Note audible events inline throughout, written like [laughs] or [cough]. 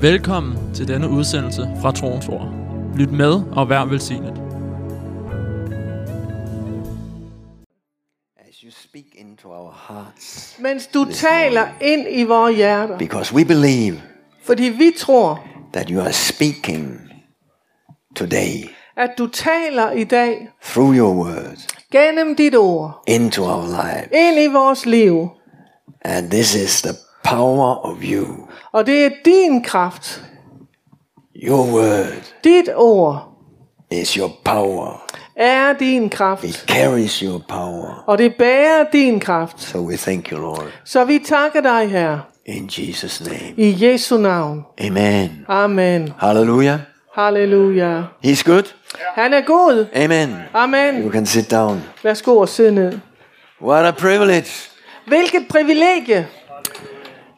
Velkommen til denne udsendelse fra Troens Ord. Lyt med og vær velsignet. As you speak into our hearts, Mens du taler ind i vores hjerter. because we believe Fordi vi tror, that you are speaking today at du taler i dag through your word gennem dit ord into our life. ind i vores liv. And this is the power of you. Og det er din kraft. Your word Dit ord is your power. er din kraft. It carries your power. Og det bærer din kraft. So we thank you, Lord, Så vi takker dig her. in Jesus' name. I Jesu navn. Amen. Amen. Hallelujah. Halleluja. He's good. Han er god. Amen. You Amen. can sit down. Værsgo og sidde ned. What a privilege Hvilket privilegie,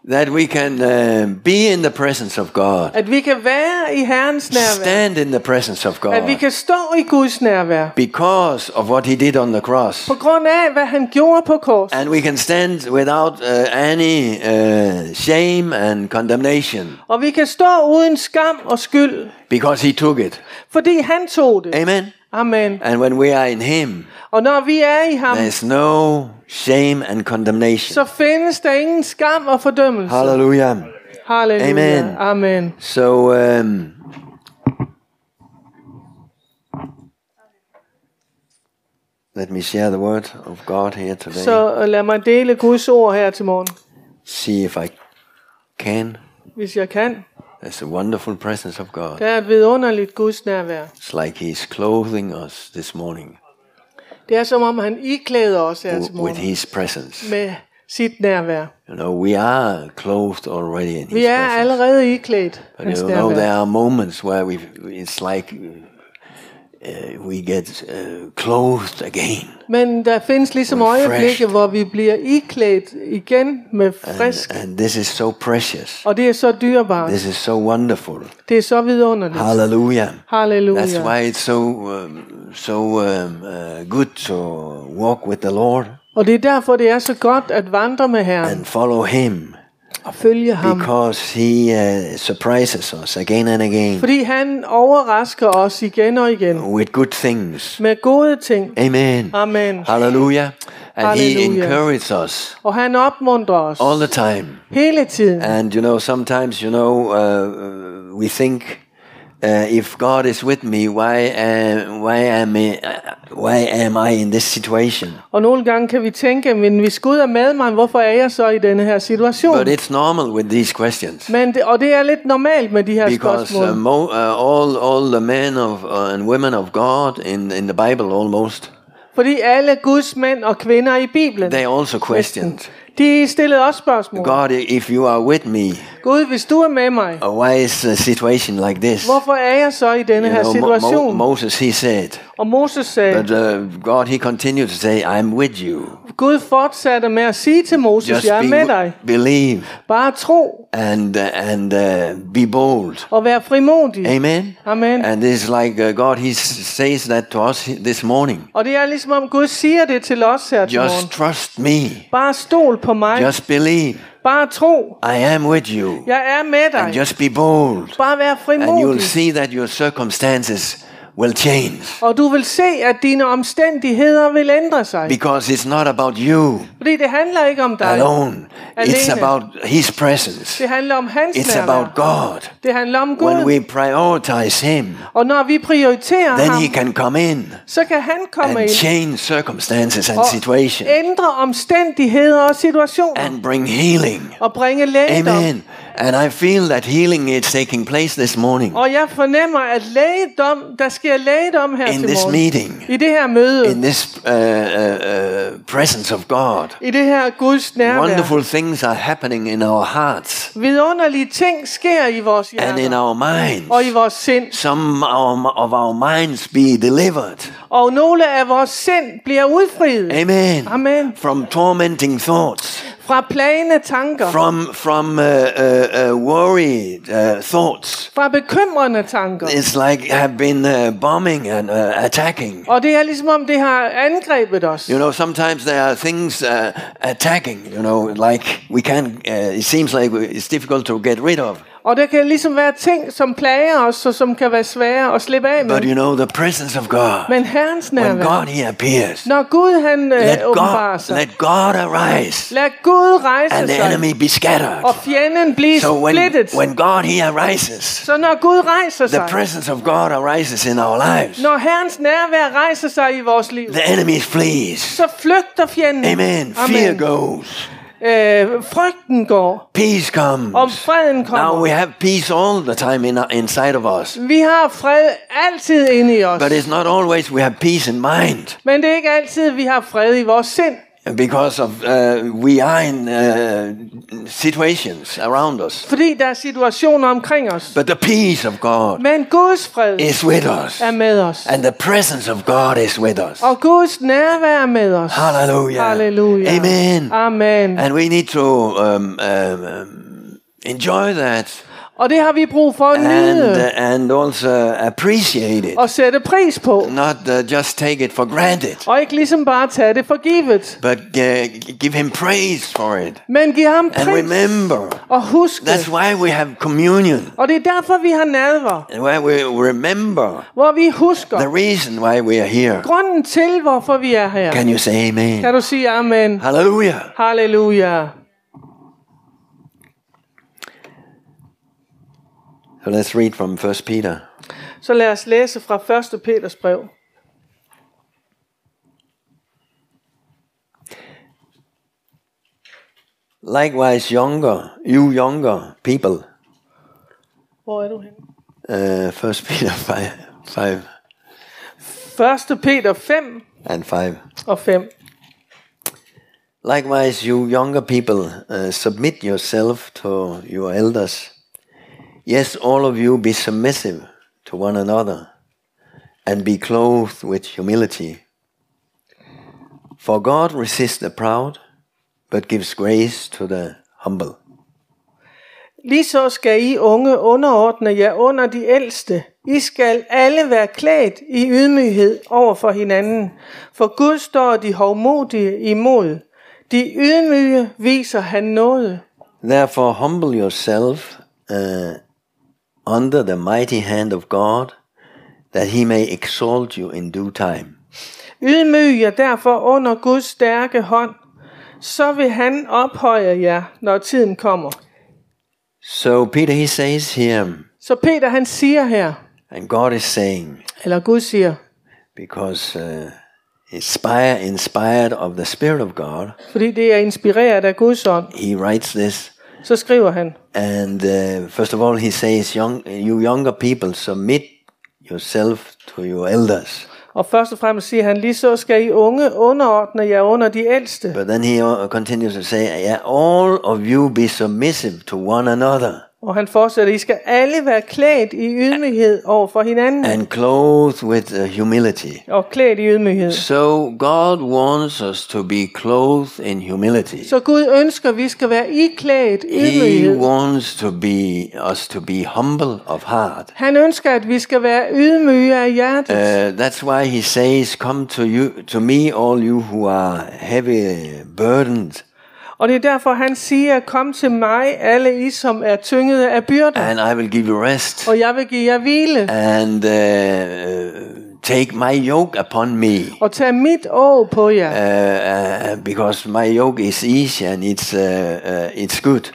that we can uh, be in the presence of God. at vi kan være i Herrens nærvær. Stand in the presence of At vi God kan stå i Guds nærvær. because of what He did on the cross. På grund af, hvad han gjorde på kors. And we can stand without uh, any uh, shame and condemnation Og vi kan stå uden skam og skyld, because He took it. fordi han tog det. Amen. Amen. And when we are in Him, Og når vi er i ham, there's no shame and condemnation. så findes der ingen skam og fordømmelse. Hallelujah. Halleluja. Amen. Amen. So, um, let me share the word of God here today. Så øh, lad mig dele Guds ord her til morgen, See if I can. hvis jeg kan. There's a wonderful presence of God. Der er et vidunderligt Guds nærvær. It's like He's clothing us this morning Det er som om han iklæder os her til w- with morgen His presence. med sit nærvær. You know, we are clothed already in His Vi er presence. allerede iklædt But hans you know, there are moments where we it's like uh, we get uh, clothed again. Men der findes ligesom øjeblikke, hvor vi bliver iklædt igen med frisk. And this is so precious. Og det er så dyrebart. This is so wonderful. Det er så vidunderligt. Hallelujah. Halleluja. That's why it's so um, so um, uh, good to walk with the Lord Og det er derfor, det er så godt at vandre med Herren and follow Him og følge ham. because He uh, surprises us again and again Fordi han overrasker os igen og igen with good things. med gode ting. Amen. Amen. Hallelujah. And He Hallelujah. encourages us Og han opmuntrer os all the time. hele tiden. And you know, sometimes you know uh, we think. Uh, if God is with me, why uh, why am I uh, why am I in this situation? Og nogle gange kan vi tænke, men hvis Gud er med mig, hvorfor er jeg så i denne her situation? But it's normal with these questions Men det, og det er lidt normalt med de her because spørgsmål. uh, mo- uh, all all the men of uh, and women of God in in the Bible almost Fordi alle Guds mænd og kvinder i Bibelen, they also questioned de stillede også spørgsmål. God if you are with me, Gud, hvis du er med mig, uh, why is the situation like this? hvorfor er jeg så i denne You her know, Mo- Mo- situation? Moses he said, Og Moses sagde, but uh, God he continued to say, I'm with you. Gud fortsatte med at sige til Moses, Just jeg er med dig. believe Bare tro and uh, and uh, be bold. og vær frimodig. Amen. Amen. And it's like uh, God he says that to us this morning. Og det er ligesom om Gud siger det til os her til Just morgen. trust me. Bare stol på mig. Just believe. Bare tro. I am with you. Jeg er med And dig. just be bold. Bare vær And you'll see that your circumstances will change. Og du vil se, at dine omstændigheder vil ændre sig. Because it's not about you Fordi det handler ikke om dig. alone. It's Alene. about His presence. Det handler om hans It's nærvær. about God. Det handler om When we prioritize Him, Og når vi prioriterer then ham, He can come in så kan han komme and ind change circumstances and og situations ændre omstændigheder og situationer and bring healing. og bringe lægedom. Amen. And I feel that healing is taking place this morning Og jeg fornemmer, at lægedom, der sker lægedom her in til this morgen. meeting, I det her møde. in this uh, uh, uh, presence of God. I det her Guds nærvær. Wonderful things are happening in our hearts Vidunderlige ting sker i vores and in hjerter our minds. og i vores sind. Some our- of our minds be delivered. Og nogle af vores sind bliver udfriet. Amen. Amen. From tormenting thoughts. Fra plagende tanker. from from uh, uh, uh, worried uh, thoughts. Fra bekymrende tanker. It's like have been uh, bombing and uh, attacking. Og det er ligesom om, det har angrebet os. You know, sometimes there are things uh, attacking. You know, like we can. Uh, it seems like it's difficult to get rid of. Og der kan ligesom være ting, som plager os, og som kan være svære at slippe af med. But you know, the presence of God. Men Herrens When nærvær. God He appears, Når Gud han øh, let åbenbarer God sig. let God arise Lad Gud rejse and the sig. enemy be scattered. Og fjenden blive So when splittet. when God He arises, Så når Gud rejser the sig. presence of God arises in our lives. Når Herrens nærvær rejser sig i vores liv. The enemy flees. Så flygter fjenden. Amen. Fear goes. Øh, frygten går. Peace comes. Og freden Now kommer. we have peace all the time in, inside of us. Vi har fred altid inde i os. But it's not always we have peace in mind Men det er ikke altid, vi har fred i vores sind. Because of uh, we are in uh, situations around us. Fordi der er situationer omkring os. But the peace of God Men Guds fred is with us. er med os. And the presence of God is with us. Og Guds nærvær er med os. Hallelujah. Halleluja. Amen. Amen. And we need to um, um, um, enjoy that Og det har vi brug for at and, nyde uh, and also appreciate it. og sætte pris på. Not uh, just take it for granted, Og ikke ligesom bare tage det for givet. but uh, give Him praise for it. Men giv ham And pris remember, og husk that's why we have communion. Og det er derfor, vi har nadver. And why we remember Hvor vi husker the reason why we are here. grunden til, hvorfor vi er her. Can you say amen? Kan du sige amen? Hallelujah. Halleluja. So let's read from First Peter. Så lad os læse fra 1. Peters brev. Likewise, younger, you younger people. Hvor er du henne? Uh, First Peter 5, 5 1. Peter 5 and 5. og 5. Likewise, you younger people, uh, submit yourself to your elders. Yes, all of you be submissive to one another and be clothed with humility. For God resists the proud, but gives grace to the humble. Ligeså skal I unge underordne jer under de ældste. I skal alle være klædt i ydmyghed over for hinanden, for Gud står de hovmodige imod. De ydmyge viser han noget. Therefore, humble yourself uh, under the mighty hand of God, that he may exalt you in due time. Ydmyg jer derfor under Guds stærke hånd, så vil han ophøje jer, når tiden kommer. So Peter he says here, Så Peter han siger her, and God is saying, eller Gud siger, because uh, inspired, inspired of the Spirit of God, fordi det er inspireret af Guds ånd, he writes this. Så skriver han, And uh, first of all, he says, young, you younger people, submit yourself to your elders. og først og fremmest siger han, lige så skal I unge underordne jer under de ældste. But then he continues to say, yeah, all of you be submissive to one another Og han fortsætter, I skal alle være klædt i ydmyghed over for hinanden. and clothed with uh, humility. Og klædt i ydmyghed. So God wants us to be clothed in humility. Så Gud ønsker, at vi skal være iklædt He ydmyghed. wants to be us to be humble of heart. Han ønsker, at vi skal være ydmyge af hjertet. Uh, that's why he says, "Come to you, to me, all you who are heavy burdened, Og det er derfor, han siger, kom til mig, alle I, som er tyngede af byrder. and I will give you rest. Og jeg vil give jer hvile. And uh, take my yoke upon me, Og tag mit å på jer. uh, uh, because my yoke is easy and it's uh, uh, it's good."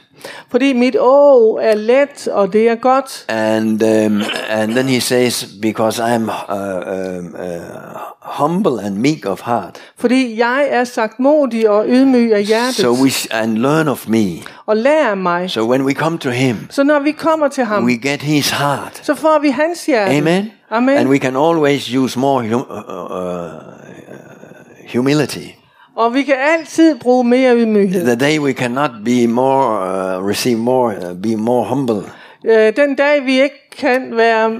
Fordi mit å er let, og det er godt. And um, and then he says, "Because I'm uh, um, uh, humble and meek of heart." Fordi jeg er sagt modig og ydmyg af hjertet. So we and learn of me. Og lær af mig. So when we come to Him, Så når vi kommer til ham, we get His heart. så får vi hans hjerte. Amen. Amen. And we can always use more hum- uh, uh, humility. Og vi kan altid bruge mere ydmyghed. The day we cannot be more, uh, receive more, uh, be more humble. Øh, den dag vi ikke kan være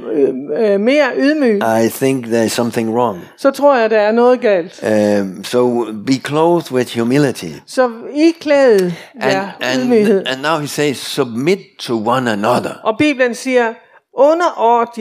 øh, mere ydmyge, I think there's something wrong. så tror jeg, der er noget galt. Um, so be clothed with humility. Så I klæde And, jer and, ydmyghed. and now he says, submit to one another. Og Bibelen siger, underord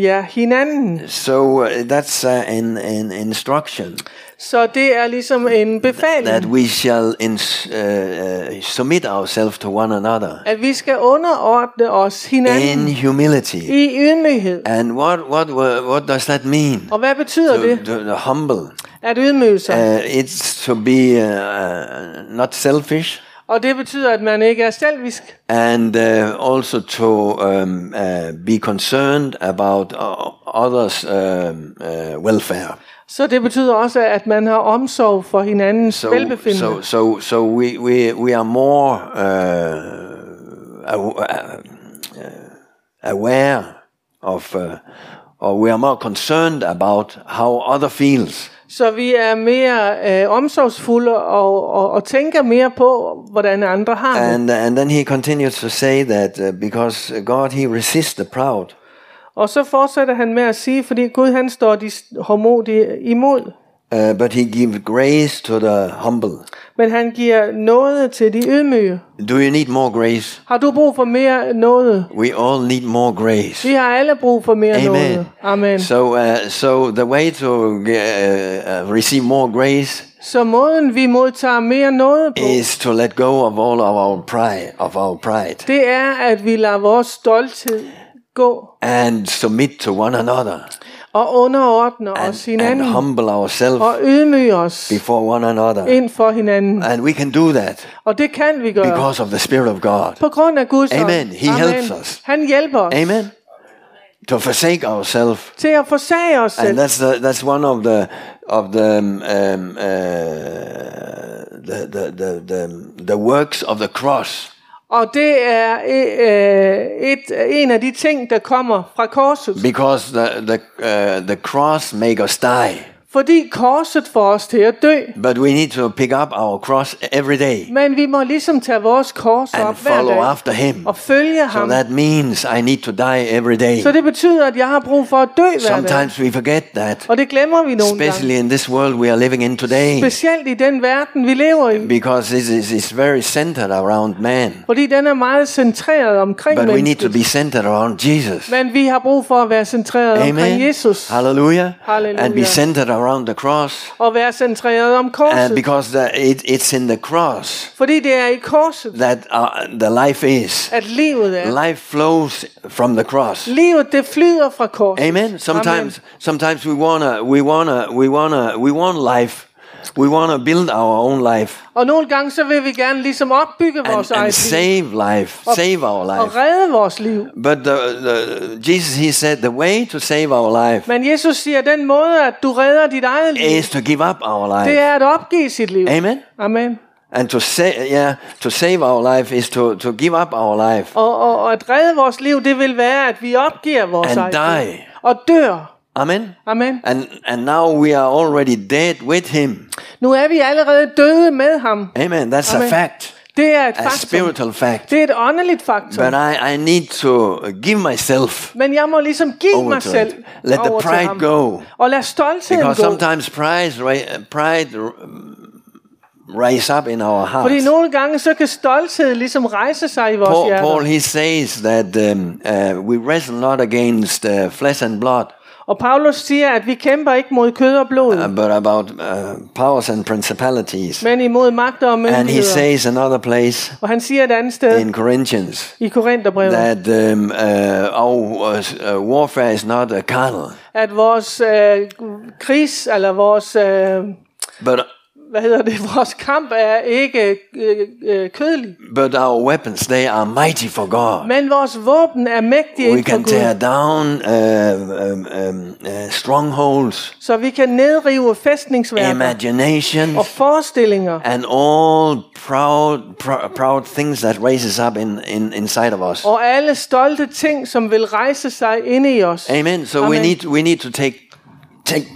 jer, hinanden. So uh, that's uh, an, an instruction Så det er ligesom en that befaling, we shall ins- uh, uh, submit ourselves to one another at vi skal underordne os in hinanden humility. i ydmyghed. And what, what, what does that mean? Og hvad betyder To, det, to, to humble. at ydmyge sig? Uh, it's to be uh, not selfish Og det betyder, at man ikke er selvisk, and uh, also to um, uh, be concerned about uh, others' um, uh, welfare. så det betyder også, at man har omsorg for hinandens So, velbefindende. so, so, so we, we, we are more uh, aw- uh, aware of, uh, or we are more concerned about how other feels. Så vi er mere øh, omsorgsfulde og, og, og tænker mere på, hvordan andre har det. And, and then he continues to say that uh, because God, he resists the proud, Og så fortsætter han med at sige, fordi Gud han står de hårdmodige imod. Uh, but he gives grace to the humble. Men han giver noget til de ydmyge. Do you need more grace? Har du brug for mere noget? We all need more grace. Vi har alle brug for mere Amen. noget. Amen. So, uh, so the way to uh, uh, receive more grace Så måden vi modtager mere noget på, is to let go of all of our pride, of our pride, det er, at vi lader vores stolthed gå and submit to one another, og underordne os and, and humble ourselves og ydmyge os before one another. ind for hinanden. And we can do that Og det kan vi gøre because of the Spirit of God. på grund af Guds. Amen. He helps us. Han hjælper os Amen. To forsake ourselves, til at forsage os and that's the, that's one of the of the um, um, uh, the, the, the the the works of the cross. Og det er øh, et, en af de ting, der kommer fra korset. Because the the uh, the cross make us die, fordi korset får os til at dø. but we need to pick up our cross every day Men vi må ligesom tage vores kors and op hver dag after Him. og følge So ham. that means I need to die every day. Så det betyder, at jeg har brug for at dø hver dag. Sometimes we forget that, Og det glemmer vi nogle gange. especially in this world we are living in today, Specielt i den verden, vi lever i. because it is it's very centered around man. Fordi den er meget centreret omkring But we need to be centered around Jesus. Men vi har brug for at være centreret omkring Amen. Jesus. Hallelujah. Hallelujah. And be centered around the cross. Og være centreret om And because the, it, it's in the cross Fordi det er i korset, that uh, the life is. at livet er. Life flows from the cross. Livet, det flyder fra korset. Amen. Sometimes, sometimes we wanna, we wanna, we wanna, we want life. We wanna build our own life Og nogle gange, så vil vi gerne ligesom opbygge vores and, and eget liv. save life, save our Og life. redde vores liv. But the, the, Jesus, he said, the way to save our life Men Jesus siger, den måde, at du redder dit eget liv, is to give up our det life. er at opgive sit liv. Amen. Amen. And to say, yeah, to save our life is to, to give up our life Og, og, og at redde vores liv, det vil være, at vi opgiver vores and eget die. liv. Og dør. Amen. Amen. And and now we are already dead with him. Nu er vi allerede døde med ham. Amen. That's Amen. a fact, Det er et a faktum. spiritual fact. Det er et åndeligt faktum. But I, I need to give myself Men jeg må ligesom give mig selv. Let the pride go. Og lad stoltheden Because gå. sometimes pride, pride rise up in our Fordi hearts. nogle gange, så kan stolthed ligesom rejse sig i vores Paul, hjerter. Paul he says that um, uh, we wrestle not against uh, flesh and blood, Og Paulus siger, at vi kæmper ikke mod kød og blod, uh, but about uh, powers and principalities. men imod magter og And he myndigheder. says another place Og han siger et andet sted in Corinthians i Korintherbrevet, that um, uh, our uh, warfare is not uh, carnal, at vores øh, krigs, eller vores, øh, but hvad hedder det, [laughs] vores kamp er ikke øh, øh, kødelig. but our weapons they are mighty for God. Men vores våben er mægtige We can tear down uh, um, um, uh, strongholds, så vi kan nedrive fæstningsværker imaginations, og forestillinger and all proud, pr- proud things that raises up in, in inside of us. og alle stolte ting, som vil rejse sig inde i os. Amen. So we Amen. need we need to take take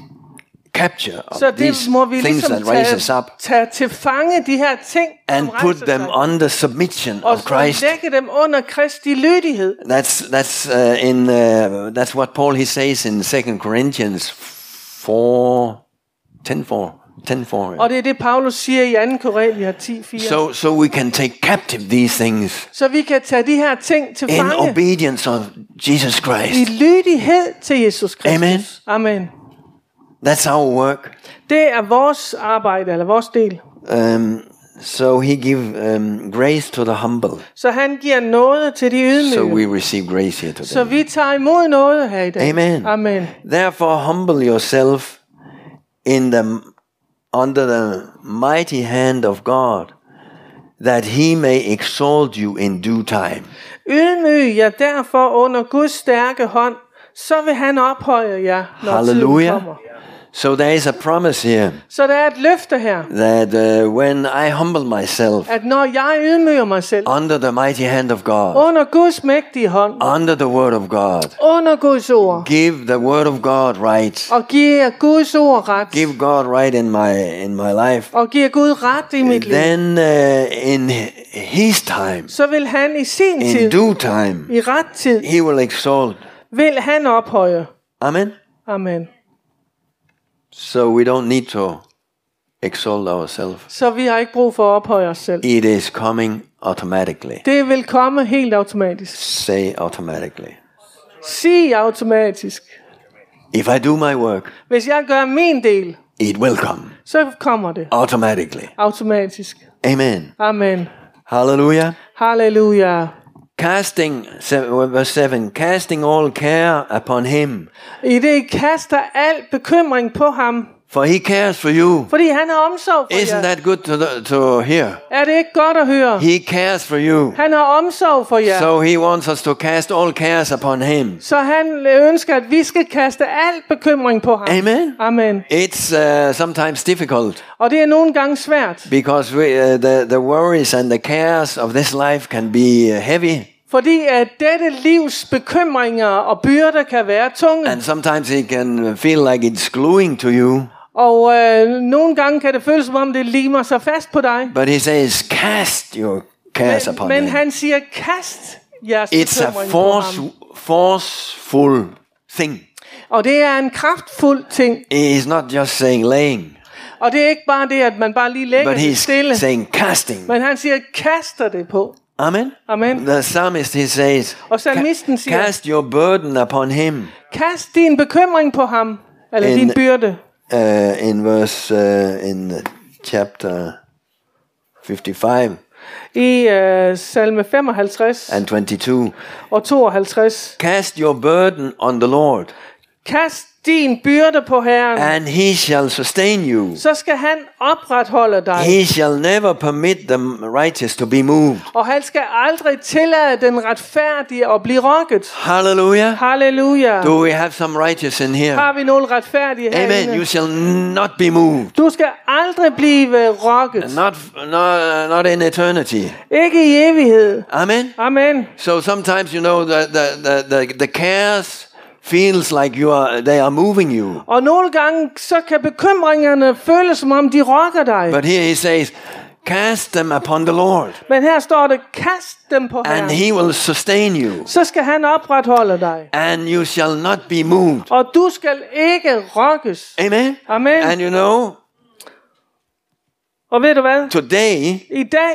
capture of Så det these må vi things ligesom tage, up tage til fange, de her ting, and som put them sig, under submission og of Christ. lægge dem under Kristi lydighed. That's that's uh, in uh, that's what Paul he says in Second Corinthians 4, 10 4, 10 4. Og det er det, Paulus siger i 2. Korinther 10, 4. Så, So so we can take captive these things så vi kan tage de her ting til in fange obedience of Jesus i Christ. lydighed til Jesus Kristus. Amen. Amen. That's our work. Det er vores arbejde, eller vores del. Um, so he give um, grace to the humble. Så han giver noget til de ydmyge. So we receive grace here Så today. vi tager imod noget her i dag. Amen. Amen. Therefore, humble yourself in the under the mighty hand of God, that He may exalt you in due time. Ydmyg jer derfor under Guds stærke hånd, så vil han ophøje jer, når Halleluja. tiden kommer. So there is a promise here Så der er et løfte her, that uh, when I humble myself at når jeg ydmyger mig selv under the mighty hand of God, under Guds mægtige hånd, under the word of God, under Guds ord, give the word of God right, og giver Guds ord ret, give God right in my in my life, og giver Gud ret i mit liv, then uh, in His time, så vil han i sin in tid, due time, i ret tid, He will exalt. Vil han ophøje. Amen. Amen. So we don't need to exalt ourselves. Så vi har ikke brug for at ophøje os selv. It is coming automatically. Det vil komme helt automatisk. Say automatically. Sig automatisk. If I do my work, Hvis jeg gør min del, it will come så kommer det automatically. automatisk. Amen. Amen. Hallelujah. Halleluja. Casting, verse 7, casting all care upon him, I det I kaster al bekymring på ham, for he cares for you. fordi han har omsorg for Isn't jer. that good to, to hear? Er det ikke godt at høre? He cares for you. Han har omsorg for jer. So he wants us to cast all cares upon him. Så han ønsker, at vi skal kaste al bekymring på ham. Amen. Amen. It's uh, sometimes difficult Og det er nogle gange svært, because we, uh, the, the worries and the cares of this life can be uh, heavy. fordi at dette livs bekymringer og byrder kan være tunge. And sometimes it can feel like it's gluing to you. Og øh, nogle gange kan det føles som om det limer sig fast på dig. But he says, cast your cares Men, upon men him. han siger, kast jeres It's a force, forceful thing. Og det er en kraftfuld ting. He's not just saying laying, Og det er ikke bare det, at man bare lige lægger but det he's stille. saying casting. Men han siger, kaster det på. Amen. Amen. The psalmist he says, Og salmisten "Ca- siger, cast your burden upon him. kast din bekymring på ham. Eller En- din byrde. Uh, in verse uh, in chapter 55 I øh, salme 55 and 22, og 52. cast your burden on the Lord, Kast din byrde på Herren. and He shall sustain you. Så skal han opretholde dig. He shall never permit the righteous to be moved. Og han skal aldrig tillade den retfærdige at blive rokket. Hallelujah. Halleluja. Do we have some righteous in here? Har vi nogle retfærdige Amen. herinde? You shall not be moved. Du skal aldrig blive rokket. Not, not, not in eternity. Ikke i evighed. Amen. Amen. So sometimes you know the, the, the, the, the cares feels like you are they are moving you. Og nogle gange, så kan bekymringerne føles som om, de rokker dig. But here he says, cast them upon the Lord, Men her står det, kast dem på and Herren. he will sustain you, Så skal han opretholde dig. and you shall not be moved. Og du skal ikke rokkes. Amen. Amen. And you know, Og ved du hvad? today, I dag,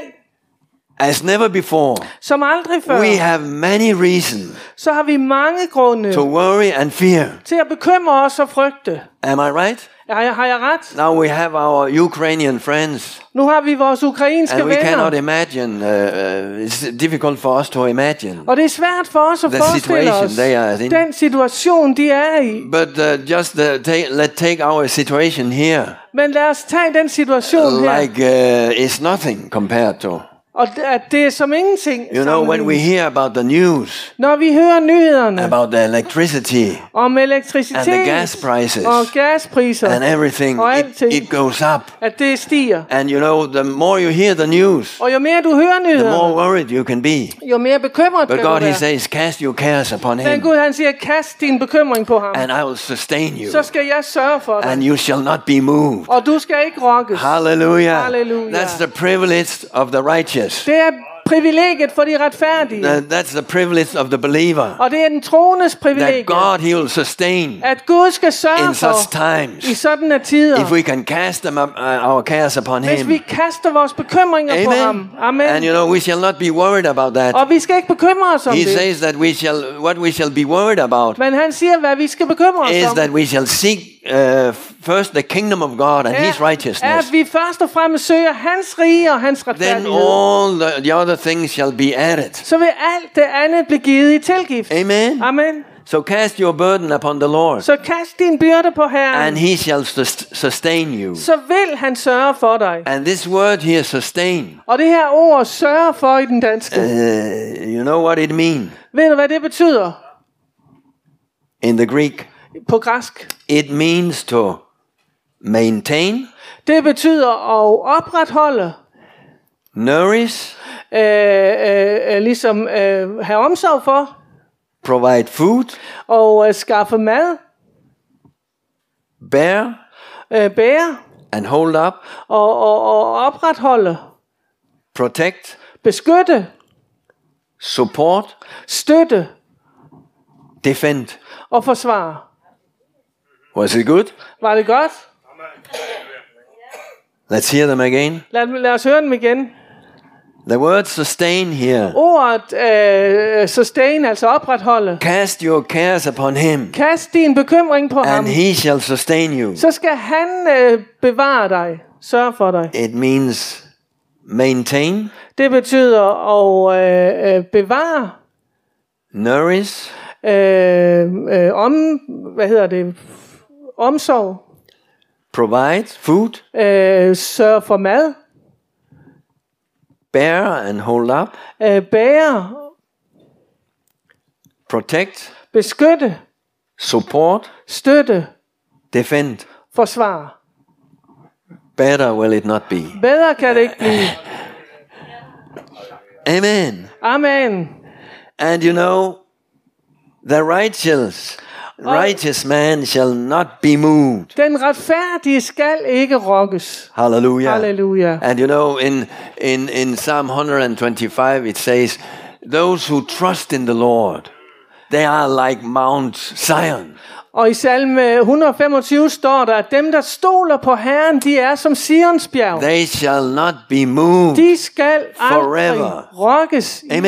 as never before, som aldrig før, we have many reasons så har vi mange grunde to worry and fear. til at bekymre os og frygte. Am I right? Har jeg, har jeg ret? Now we have our Ukrainian friends, Nu har vi vores ukrainske and we cannot imagine. Uh, uh, it's difficult for us to imagine. Og det er svært for os at The forestille situation os they are in. den situation, de er i. But uh, just uh, take, let take our situation here. Men lad os tage den situation her. Like uh, it's nothing compared to Og det- det er som ingenting. You know, when we hear about the news, Når vi hører nyhederne about the electricity om elektricitet and the gas prices og gaspriser, and everything, og it, alting, it goes up. at det stiger. And you know, the more you hear the news, Og jo mere du hører the more worried you can be. jo mere bekymret But kan God, He says, cast your cares upon Men Him, Gud han siger, kast din bekymring på ham. and I will sustain you, Så skal jeg sørge for and you shall not be moved. Og du skal ikke rokkes. Hallelujah. Hallelujah. That's the privilege of the righteous. Det er privilegiet for de retfærdige. That- That's the privilege of the believer. Og det er den troendes privilegie. That God, He will sustain At Gud skal sørge in such times. i sådanne tider. If we can cast them up, uh, our cares upon Hvis vi Him. kaster vores bekymringer på ham. Amen. Amen. And you know, we shall not be worried about that. Og vi skal ikke bekymre os om He det. says that we shall, what we shall be worried about Men han siger, hvad vi skal bekymre os is om. that we shall seek uh, first the kingdom of God and His er, righteousness. at vi først og fremmest søger hans rige og hans Then retfærdighed. all the, the other things shall be added. Så vil alt det andet blive givet i tilgift. Amen. Amen. So cast your burden upon the Lord, Så kast din byrde på Herren. and He shall sus- sustain you. Så vil han sørge for dig. And this word here, sustain, Og det her ord sørge for i den danske. uh, you know what it means Ved du, hvad det betyder in the Greek? på græsk? It means to maintain, Det betyder at opretholde, nourish, øh, øh, øh, ligesom øh, have omsorg for, provide food, og øh, skaffe mad, bear, øh, bære, and hold up, og, og, og opretholde, protect, beskytte, support, støtte defend. og forsvare. Was it good? Var det godt? Let's hear them again. Lad, lad os høre dem igen. The word sustain here. Ordet øh, sustain, altså opretholde. Cast your cares upon him, Kast din bekymring på ham. and he shall sustain you. Så skal han øh, bevare dig. Sørge for dig. It means maintain, Det betyder at øh, øh, bevare, nourish, øh, øh, om, hvad hedder det, omsorg, provide food, øh, sørge for mad, bear and hold up, øh, bære, protect, beskytte, support, støtte, defend. forsvare. Better will it not be. Bedre kan det ikke blive. [laughs] Amen. Amen. And you know, the righteous, righteous man shall not be moved. Den retfærdige skal ikke rokkes. Hallelujah. Halleluja. And you know, in, in, in Psalm 125, it says, Those who trust in the Lord, they are like Mount Zion. Og i salme 125 står der, at dem, der stoler på Herren, de er som Sions bjerg. They shall not be moved. De skal aldrig Forever. rokkes i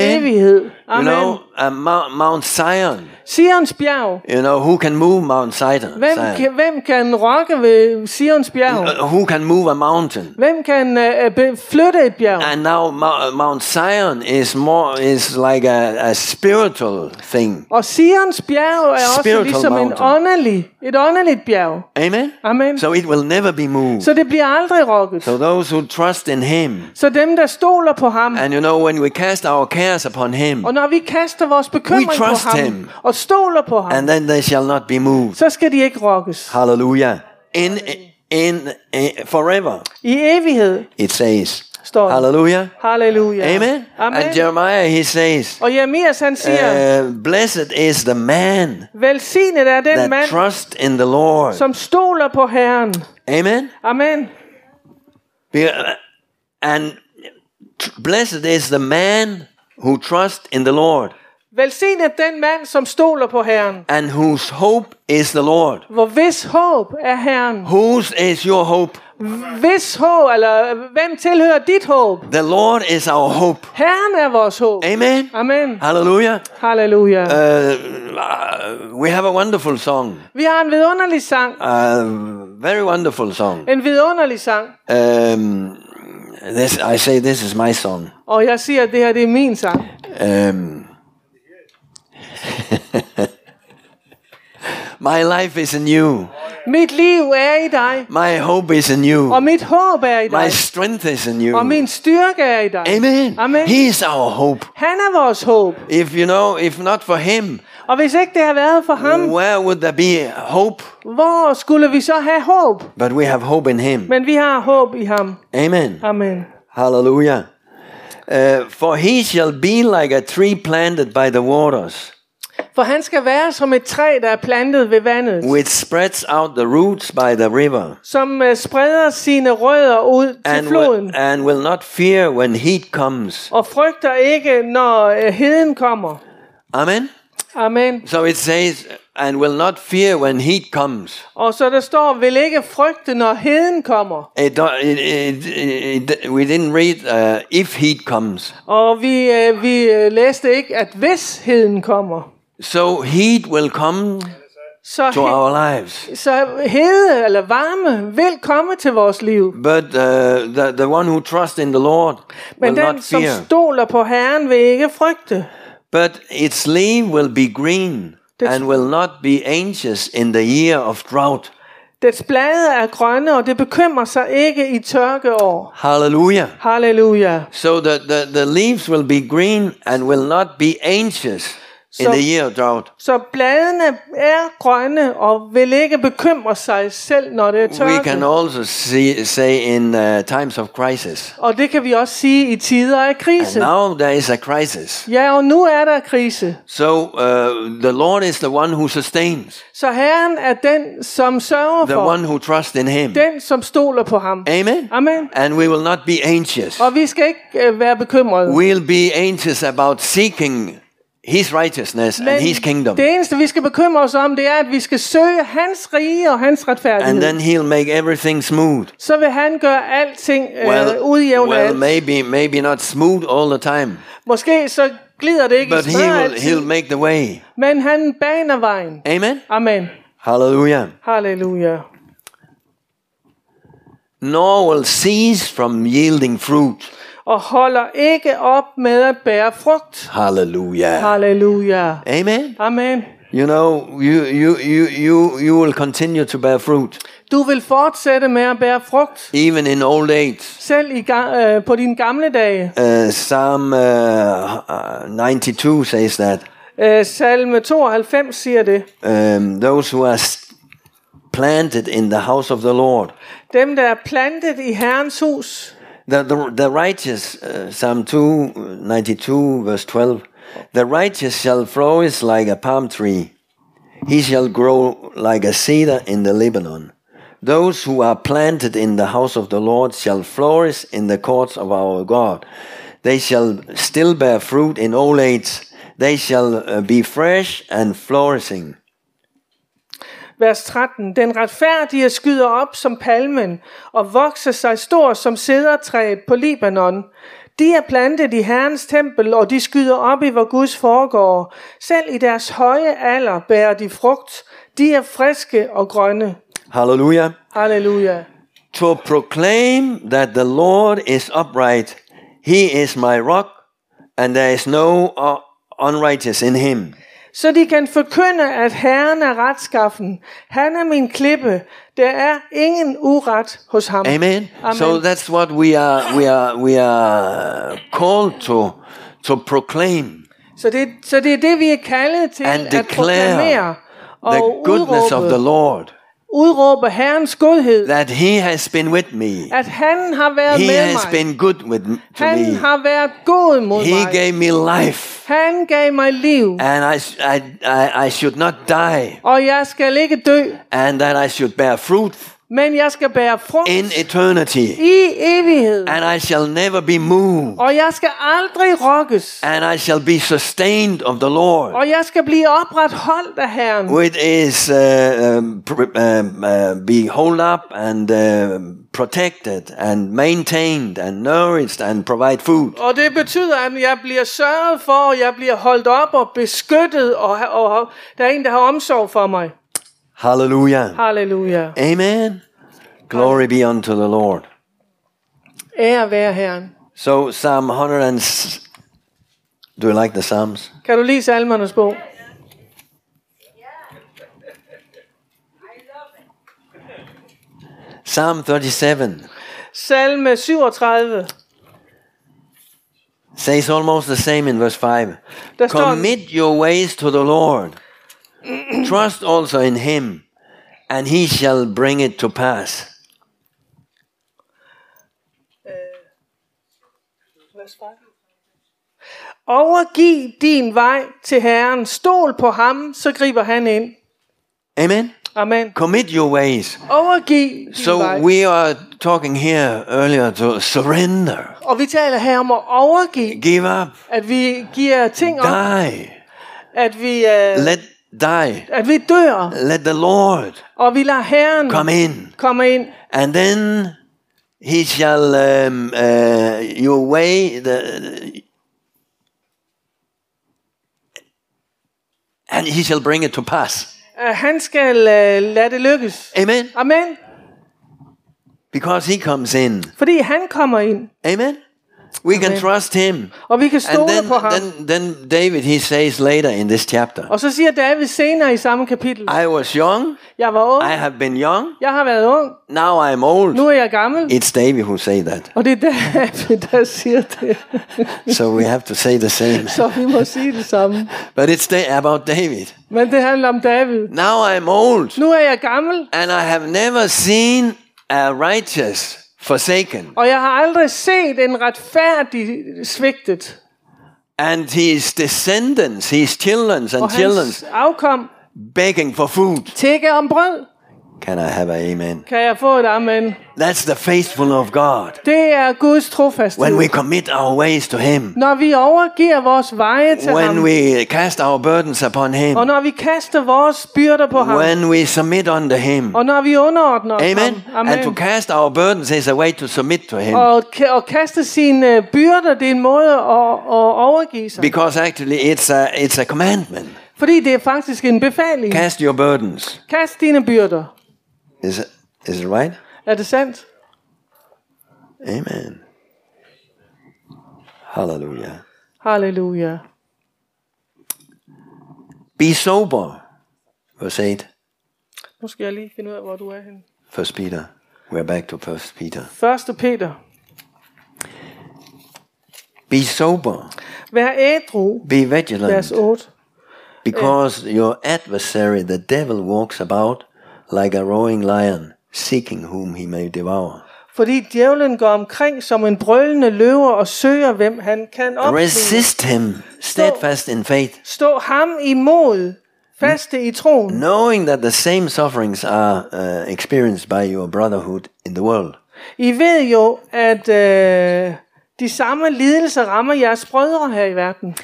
Amen. You know, uh, Mount, Mount Zion. Sions bjerg. You know, who can move Mount Zion? Hvem kan, hvem kan rokke ved Sions bjerg? Uh, who can move a mountain? Hvem kan uh, be- flytte et bjerg? And now Mount, Mount Zion is more is like a, a spiritual thing. Og Sions bjerg er også Spiritual ligesom en mountain. åndelig, et åndeligt bjerg. Amen. Amen. So it will never be moved. Så det bliver aldrig rokket. So those who trust in Him, Så dem, der stoler på ham, and you know, when we cast our cares upon Him, og når vi kaster vores bekymring We på ham, him. og stoler på ham, and then they shall not be moved. så skal de ikke rokkes. Hallelujah. In in, in forever, I evighed, it says. står der. Hallelujah. Halleluja. Amen. Amen. And Jeremiah he says, Og Jeremias han siger, uh, "Blessed is the man velsignet er den that mand, trust in the Lord." som stoler på Herren. Amen. Amen. And blessed is the man who trusts in the Lord Velsignet den mand, som stoler på Herren. and whose hope is the Lord. Hvor hvis håb er Herren. Whose is your hope? Hvis håb, eller hvem tilhører dit håb? The Lord is our hope. Herren er vores håb. Amen. Amen. Hallelujah. Halleluja. Uh, uh, we have a wonderful song, Vi har en vidunderlig sang. a very wonderful song. En vidunderlig sang. Um, this I say this is my song. Og jeg siger, at det her det er min sang. Um, [laughs] my life is anew. Mit liv er i dig, My hope is in you. og mit håb er i My dig, strength is in you. og min styrke er i dig. Amen. Amen. He is our hope. Han er vores håb. If you know, if not for him, Og hvis ikke det har været for ham, where would there be hope? hvor skulle vi så have håb? But we have hope in him. Men vi har håb i ham. Amen. Amen. Hallelujah. Uh, for he shall be like a tree planted by the waters, For han skal være som et træ, der er plantet ved vandet, which spreads out the roots by the river, som øh, spreder sine rødder ud til and, floden, will, and will not fear when heat comes. og frygter ikke, når øh, heden kommer. Amen. Amen. So it says, and will not fear when heat comes. Og så der står, vil ikke frygte, når heden kommer. It, it, it, it, we didn't read uh, if heat comes. Og vi, øh, vi læste ikke, at hvis heden kommer, So heat will come så, to our lives. så hede eller varme vil komme til vores liv. But uh, the, the one who trusts in the Lord will Men den, not som fear. stoler på Herren, vil ikke frygte. But its leaf will be green That's- and will not be anxious in the year of drought. Dets blade er grønne, og det bekymrer sig ikke i tørkeår. Hallelujah. Halleluja. So the, the, the leaves will be green and will not be anxious in So- the year of drought. Så bladene er grønne og vil ikke bekymre sig selv, når det er We can tørke. also see, say in uh, times of crisis. Og det kan vi også sige i tider af And krise. now there is a crisis. Ja, og nu er der krise. So uh, the Lord is the one who sustains, Så Herren er den, som sørger the for. one who trusts in Him. Den, som stoler på ham. Amen. Amen. And we will not be anxious. Og vi skal ikke øh, være bekymrede. We'll be anxious about seeking His righteousness and His kingdom. det eneste, vi skal bekymre os om, det er, at vi skal søge hans rige og hans And then He'll make everything smooth. så vil han gøre alting øh, Well, udjævne well, alt. maybe maybe not smooth all the time, Måske så glider det ikke but he will, He'll make the way. men han baner vejen. Amen. Amen. Hallelujah. Hallelujah. Nor will cease from yielding fruit. Og holder ikke op med at bære frugt. Hallelujah. Halleluja. Amen. Amen. You know, you you you you you will continue to bear fruit Du vil fortsætte med at bære frugt, even in old age. selv i, øh, på dine gamle dage. Uh, Psalm uh, uh, 92 says that. Øh, salme 92 siger det. Um, those who are planted in the house of the Lord. Dem, der er plantet i Herrens hus, The, the, the righteous, uh, Psalm 2, uh, 92, verse 12. The righteous shall flourish like a palm tree. He shall grow like a cedar in the Lebanon. Those who are planted in the house of the Lord shall flourish in the courts of our God. They shall still bear fruit in old age. They shall uh, be fresh and flourishing. Vers 13. Den retfærdige skyder op som palmen og vokser sig stor som sædertræet på Libanon. De er plantet i Herrens tempel, og de skyder op i vor Guds foregård. Selv i deres høje alder bærer de frugt. De er friske og grønne. Hallelujah. Halleluja. to proclaim that the Lord is upright. He is my rock, and there is no unrighteous in him. Så de kan forkynde, at Herren er retskaffen. Han er min klippe. Der er ingen uret hos ham. Amen. Amen. So that's what we are we are we are called to to proclaim Så det, så det er det, vi er kaldet til And at proklamere the og goodness of the udråbe, Lord. Udråbe Herrens godhed. That He has been with me. At han har været He med has mig. been good with m- to Han me. har været god mod He mig. gave me life, Han gav mig liv. and I, I, I, I should not die, Og jeg skal ikke dø, and that I should bear fruit men jeg skal bære frugt in eternity. i evighed. and I shall never be moved, Og jeg skal aldrig rokkes. and I shall be sustained of the Lord, Og jeg skal blive opretholdt af Herren. which is uh, um, um, uh, be hold up and uh, protected and maintained and nourished and provide food. Og det betyder, at jeg bliver sørget for, og jeg bliver holdt op og beskyttet, og, og der er en, der har omsorg for mig. Hallelujah. Halleluja. Amen. Glory be unto the Lord. Ære være Herren. So Psalm 100 and do you like the Psalms? Kan du lide salmernes bog? Psalm 37 Salme 37. says almost the same in verse 5. Der står, Commit your ways to the Lord. Trust also in him, and he shall bring it to pass. overgiv din vej til Herren. Stol på ham, så griber han ind. Amen. Amen. Commit your ways. Overgiv din So vej. we are talking here earlier to surrender, Og vi taler her om at overgive, give up, at vi giver ting op, die, at vi, uh, let die, at vi dør, let the Lord og vi lader Herren come in, komme ind. and then He shall um, uh, your way the and He shall bring it to pass. Uh, han skal uh, lade det lykkes. Amen. Amen. Because He comes in. Fordi han kommer ind, Amen. We can Amen. trust Him. og vi kan And stole then, på ham. then, then David he says later in this chapter, Og så siger David senere i samme kapitel, I was young, jeg var ung, I have been young, jeg har været ung, now I am old. nu er jeg gammel. It's David who say that. Og det er David, der siger det. [laughs] So we have to say the same. Så vi må sige det samme. But it's da- about David. Men det handler om David. Now I'm old, Nu er jeg gammel, and I have never seen a righteous forsaken, og jeg har aldrig set en retfærdig svigtet. and his descendants, his children's and hans afkom begging for food. tække om brød. Can I have a amen? Kan jeg få et amen? That's the faithful of God. Det er Guds trofasthed. When we commit our ways to Him, Når vi overgiver vores veje til when ham, we cast our burdens upon Him, og når vi kaster vores byrder på ham, when we submit unto Him. og når vi underordner os Amen. ham. And to cast our burdens is a way to submit to Him. Og, og kaste sine byrder, det er en måde at, at overgive sig. Because actually it's a, it's a commandment. Fordi det er faktisk en befaling. Cast your burdens. Kast dine byrder. Is it, is it right? Det sandt? Amen. Hallelujah. Hallelujah. Be sober. Verse 8. Nu skal jeg lige finde ud af, hvor du er henne. First Peter. We're back to First Peter. 1. Peter. Be sober. Vær ædru. Be vigilant. Vers 8. Because your adversary, the devil, walks about like a roaring lion, seeking whom he may devour. Fordi djævlen går omkring som en brølende løver og søger, hvem han kan opsluge. Resist him, steadfast in faith, Stå ham imod, faste i troen. knowing that the same sufferings are uh, experienced by your brotherhood in the world. I ved jo, at øh, de samme lidelser rammer jeres brødre her i verden.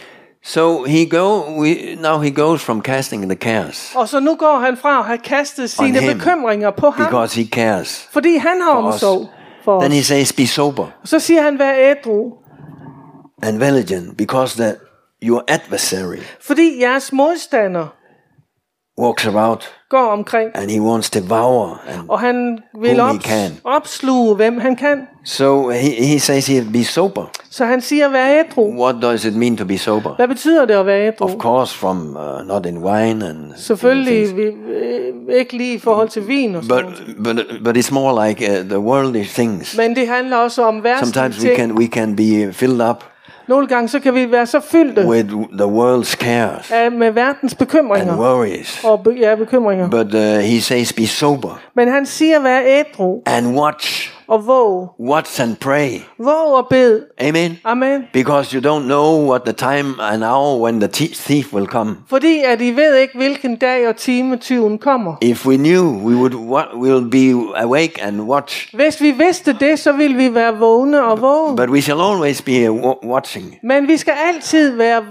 So he go. We, now he goes from casting the cares Og så nu går han fra at have kastet sine him. bekymringer på ham, because he cares. fordi han har omsorg for Then os. he says, "Be sober Så siger han, vær ædru, and vigilant, because that your adversary fordi jeres modstander walks about går omkring, and he wants to devour." And og han vil Whom he ops- can. opsluge, hvem han kan. so he, he says here, "Be sober." Så han siger, vær ædru. What does it mean to be sober? Hvad betyder det at være ædru? Of course, from uh, not in wine and Selvfølgelig vi, øh, ikke lige i forhold til vin og sådan but but but it's more like uh, the worldly things. Men det handler også om værste Sometimes we can we can be filled up Nogle gange så kan vi være så fyldte with the world's cares af, med verdens and bekymringer. worries. Og be, ja, bekymringer. But uh, he says, "Be sober Men han siger, vær ædru and watch, og våg. watch and pray." Våg og bed. Amen. Amen. Because you don't know what the time and hour when the thi- thief will come. Fordi at I ved ikke, hvilken dag og time tyven kommer. If we knew, we would we will be awake and watch. Hvis vi vidste det, så ville vi være vågne og våge. But we shall always be wa- watching. Men vi skal altid være,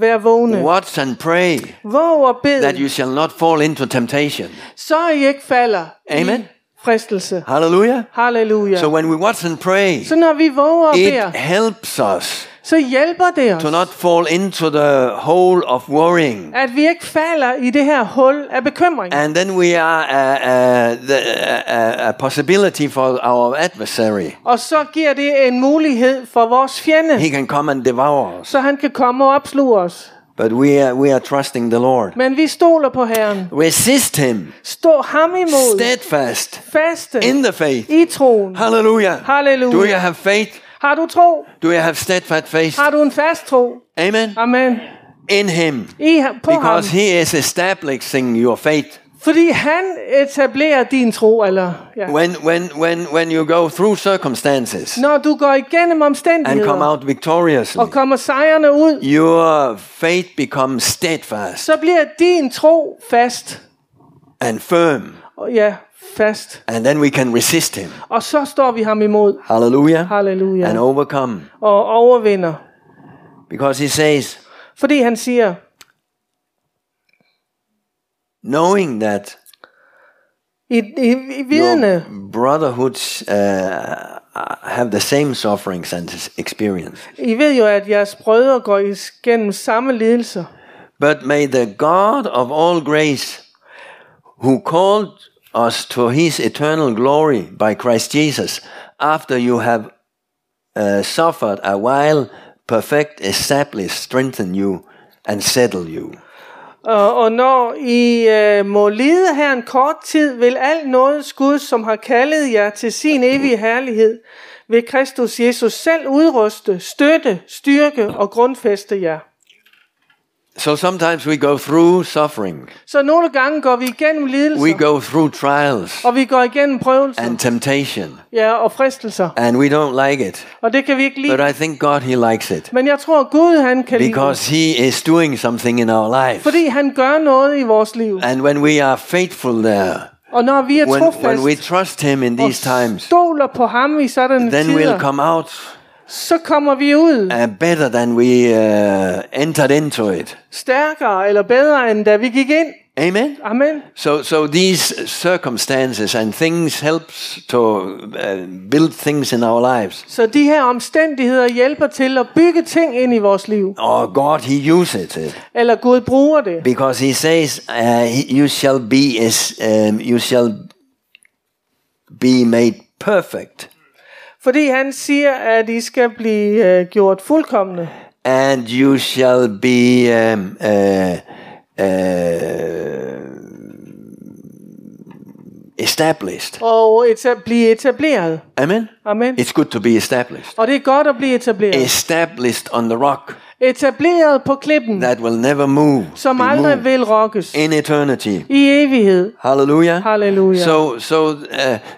være vågne. Watch and pray Våg og that bed, you shall not fall into temptation. så I ikke falder Amen. i fristelse. Hallelujah. Halleluja. So when we watch and pray, Så når vi våger og it beder, helps us så hjælper det os, to not fall into the hole of worrying. at vi ikke falder i det her hul af bekymring. And then we are uh, the, uh, a possibility for our adversary. Og så giver det en mulighed for vores fjende, He can come and devour us. så han kan komme og opsluge os. But we are, we are trusting the Lord. Men vi stoler på Herren. Resist him. Stå ham imod. Steadfast Faste in the faith. i troen. Hallelujah. Halleluja. Do you have faith? Har du tro? Do you have steadfast faith? Har du en fast tro? Amen. Amen. In him. I, ham- på ham. Because he is establishing your faith. Fordi han etablerer din tro, eller ja. When, when, when, when you go through circumstances Når du går igennem and come omstændigheder out victoriously, og kommer sejrene ud, your faith becomes steadfast så bliver din tro fast. and firm. Og Ja, fast. And then we can resist him. Og så står vi ham imod. Hallelujah. Halleluja. And overcome. Og overvinder. Because he says, Fordi han siger, knowing that i, i, i vidne, your brotherhoods uh, have the same sufferings and experience. I ved jo, at jeres brødre går igennem samme lidelser. But may the God of all grace, who called us to his eternal glory by Christ Jesus, after you have uh, suffered a while, perfect, establish, strengthen you, and settle you. Og, og når I øh, må lide her en kort tid, vil alt nådens Gud, som har kaldet jer til sin evige herlighed, vil Kristus Jesus selv udruste, støtte, styrke og grundfæste jer. So sometimes we go through suffering, Så nogle gange går vi igennem lidelser, we go through trials og vi går igennem prøvelser and temptation, ja, og fristelser, and we don't like it. og det kan vi ikke lide. But I think God, He likes it Men jeg tror, Gud han kan lide because He is doing something in our lives. fordi han gør noget i vores liv. And when we are faithful there, Og når vi er when, when we trofast trust Him in these times, stoler på ham i sådanne then tider, we'll come out så kommer vi ud uh, better than we uh, entered into it. stærkere eller bedre, end da vi gik ind. Amen. Amen. So, so these circumstances and things helps to uh, build things in our lives. Så de her omstændigheder hjælper til at bygge ting ind i vores liv. Oh, God, He uses it Eller Gud bruger det. because He says, uh, "You shall be as um, you shall be made perfect, Fordi han siger, at I skal blive øh, gjort fuldkommende. and you shall be um, uh, uh, established." Og eta- blive etableret. Amen. Amen. It's good to be established. Og det er godt at blive etableret. Established on the rock Etableret på klippen, that will never move. som aldrig moved vil rokkes. in eternity. I evighed. Hallelujah. Halleluja. So, so, uh,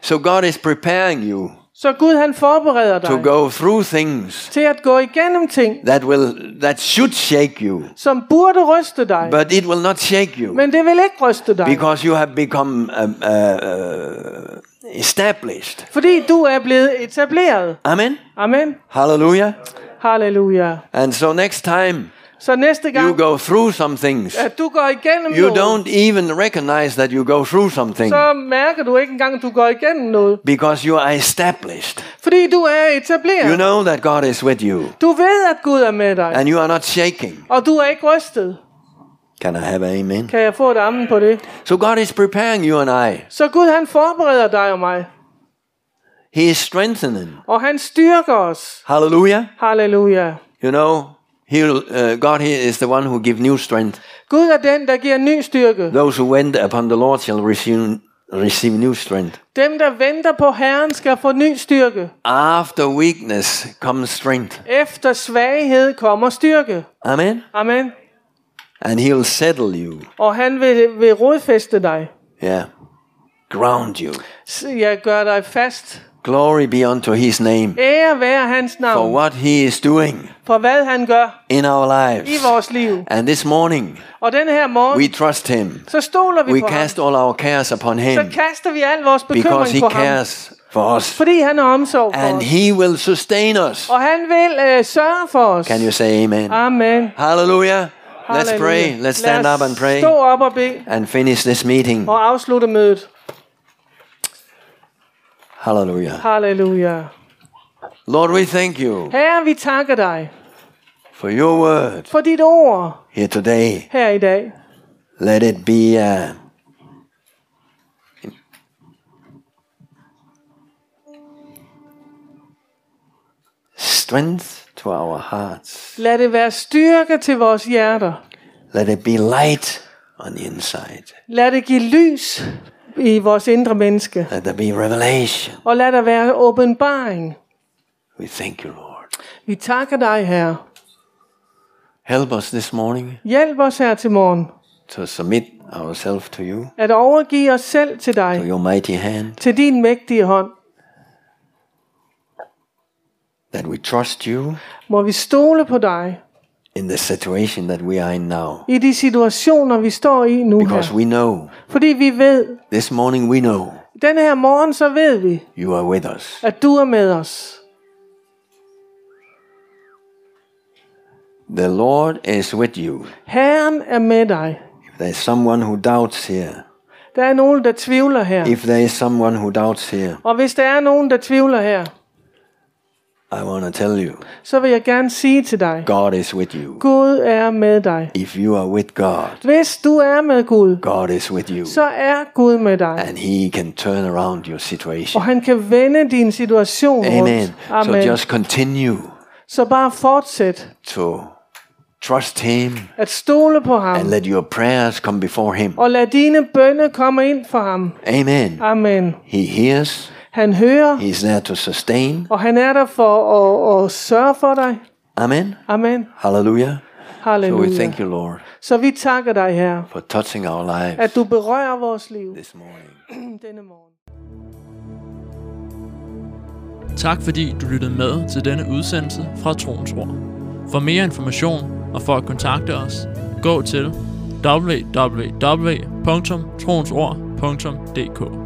so God is preparing you Så Gud han forbereder to dig go through things til at gå igennem ting, that will, that should shake you, som burde ryste dig. but it will not shake you Men det vil ikke ryste dig. because you have become uh, uh, established. Fordi du er blevet etableret. Amen. Amen. Hallelujah. Halleluja. And so next time Så næste you gang, go through some things, at du går igennem you noget, don't even recognize that you go through something så mærker du ikke engang, at du går igennem noget. because you are established. Fordi du er etableret. You know that God is with you Du ved, at Gud er med dig. and you are not shaking. Og du er ikke rystet. Can I have an amen? Kan jeg få et amen på det? So God is preparing you and I. Så Gud han forbereder dig og mig. He is strengthening. Og han styrker os. Hallelujah. Halleluja. You know, he uh, God he is the one who gives new strength. Gud er den, der giver ny styrke. Those who wait upon the Lord shall receive, receive new strength. Dem, der venter på Herren, skal få ny styrke. After weakness comes strength. Efter svaghed kommer styrke. Amen. Amen. And he will settle you. Og han vil, vil rodfæste dig. Yeah. Ground you. Jeg gør dig fast. Glory be unto his name Ære være hans for navn. what he is doing For hvad han gør in our i lives. vores liv. And this morning, Og den her morgen, we trust him. så stoler vi We på ham. cast all our cares upon Så him kaster vi al vores because bekymring he på ham. cares for us. Fordi han har omsorg for And os. he will sustain us. Og han vil øh, sørge for os. Can you say amen? Amen. Hallelujah. Let's pray. Let's stand up and pray Stå op og bede and finish this meeting. og afslutte mødet. Hallelujah. Halleluja. Lord, we thank you Herre, vi takker dig for your word for dit ord here today. her i dag. Let it be uh, strength to our hearts. Lad det være styrke til vores hjerter. Let it be light on the inside. Lad det give lys i vores indre menneske. Let there be revelation. Og lad der være åbenbaring. We thank you, Lord. Vi takker dig, Herre. Help us this morning Hjælp os her til morgen. to submit ourselves to you, At overgive os selv til to dig. your mighty hand, Til din mægtige hånd. that we trust you Må vi stole på dig. In the situation that we are in now. I de situationer, vi står i nu Because her. we know, Fordi vi ved, this morning we know den her morgen, så ved vi, you are with us. at du er med os. The Lord is with you. Herren er med dig. If there is someone who doubts here, Der er nogen, der tvivler her. if there is someone who doubts here, Og hvis der er nogen, der tvivler her, I want to tell you, så vil jeg gerne sige til dig, God is with you. Gud er med dig. If you are with God, Hvis du er med Gud, God is with you. så er Gud med dig. And He can turn around your Og situation. han kan vende din situation Amen. rundt. So Amen. just continue Så bare fortsæt to trust Him at stole på ham. and let your prayers come before Him. Og lad dine bønne komme ind for ham. Amen. Amen. He hears, Han hører, He's there to sustain. og han er der for at, at sørge for dig. Amen. Amen. Hallelujah. So Halleluja. we thank you, Lord, Så vi takker dig her, for touching our lives at du berører vores liv this morning. [clears throat] denne morgen. Tak fordi du lyttede med til denne udsendelse fra Troens Ord. For mere information og for at kontakte os, gå til www.troensord.dk